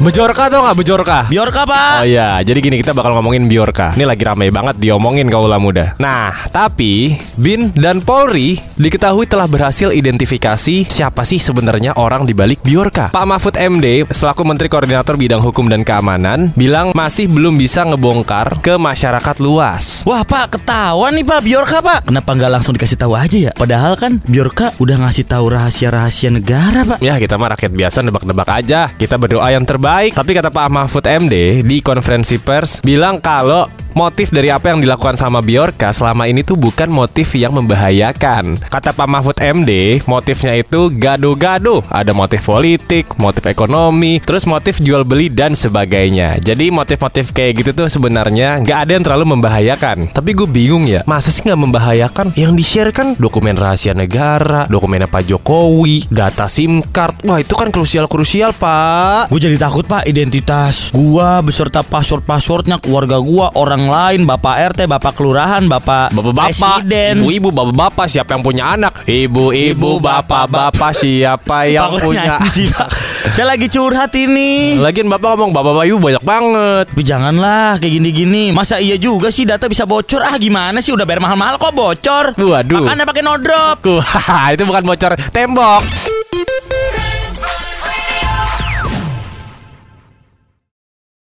Bejorka tau nggak Bejorka? Biorka pak Oh iya, jadi gini kita bakal ngomongin Biorka. Ini lagi ramai banget diomongin kaulah muda. Nah, tapi Bin dan Polri diketahui telah berhasil identifikasi siapa sih sebenarnya orang di balik Biorka. Pak Mahfud MD selaku Menteri Koordinator Bidang Hukum dan Keamanan bilang masih belum bisa ngebongkar ke masyarakat luas. Wah pak ketahuan nih pak Biorka pak Kenapa nggak langsung dikasih tahu aja ya Padahal kan Biorka udah ngasih tahu rahasia-rahasia negara pak Ya kita mah rakyat biasa nebak-nebak aja Kita berdoa yang terbaik Tapi kata Pak Mahfud MD di konferensi pers Bilang kalau motif dari apa yang dilakukan sama Biorka selama ini tuh bukan motif yang membahayakan. Kata Pak Mahfud MD motifnya itu gado-gado Ada motif politik, motif ekonomi, terus motif jual beli dan sebagainya. Jadi motif-motif kayak gitu tuh sebenarnya nggak ada yang terlalu membahayakan. Tapi gue bingung ya Masa sih nggak membahayakan? Yang di-share kan dokumen rahasia negara Dokumennya Pak Jokowi Data SIM card. Wah itu kan krusial-krusial pak. Gue jadi takut pak identitas gua beserta password-passwordnya keluarga gua orang lain bapak RT bapak kelurahan bapak Bapak-bapak, presiden. ibu-ibu, bapak-bapak siapa yang punya anak? Ibu-ibu, bapak-bapak siapa yang punya nyanyi Pak? Saya lagi curhat ini. Lagian bapak ngomong bapak-bapak ibu banyak banget. Tapi janganlah kayak gini-gini. Masa iya juga sih data bisa bocor? Ah gimana sih? Udah bayar mahal-mahal kok bocor. Waduh. Makanya pakai no drop. Ku, itu bukan bocor tembok